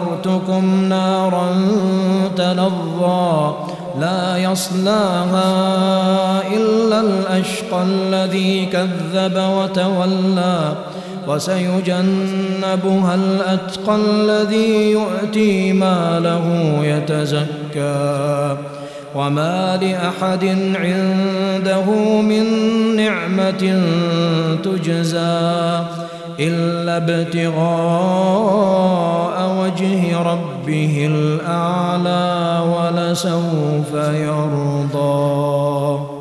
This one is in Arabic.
فأنذرتكم نارا تلظى لا يصلاها إلا الأشقى الذي كذب وتولى وسيجنبها الأتقى الذي يؤتي ماله يتزكى وما لأحد عنده من نعمة تجزى إلا ابتغاء وجه ربه الأعلى ولسوف يرضى.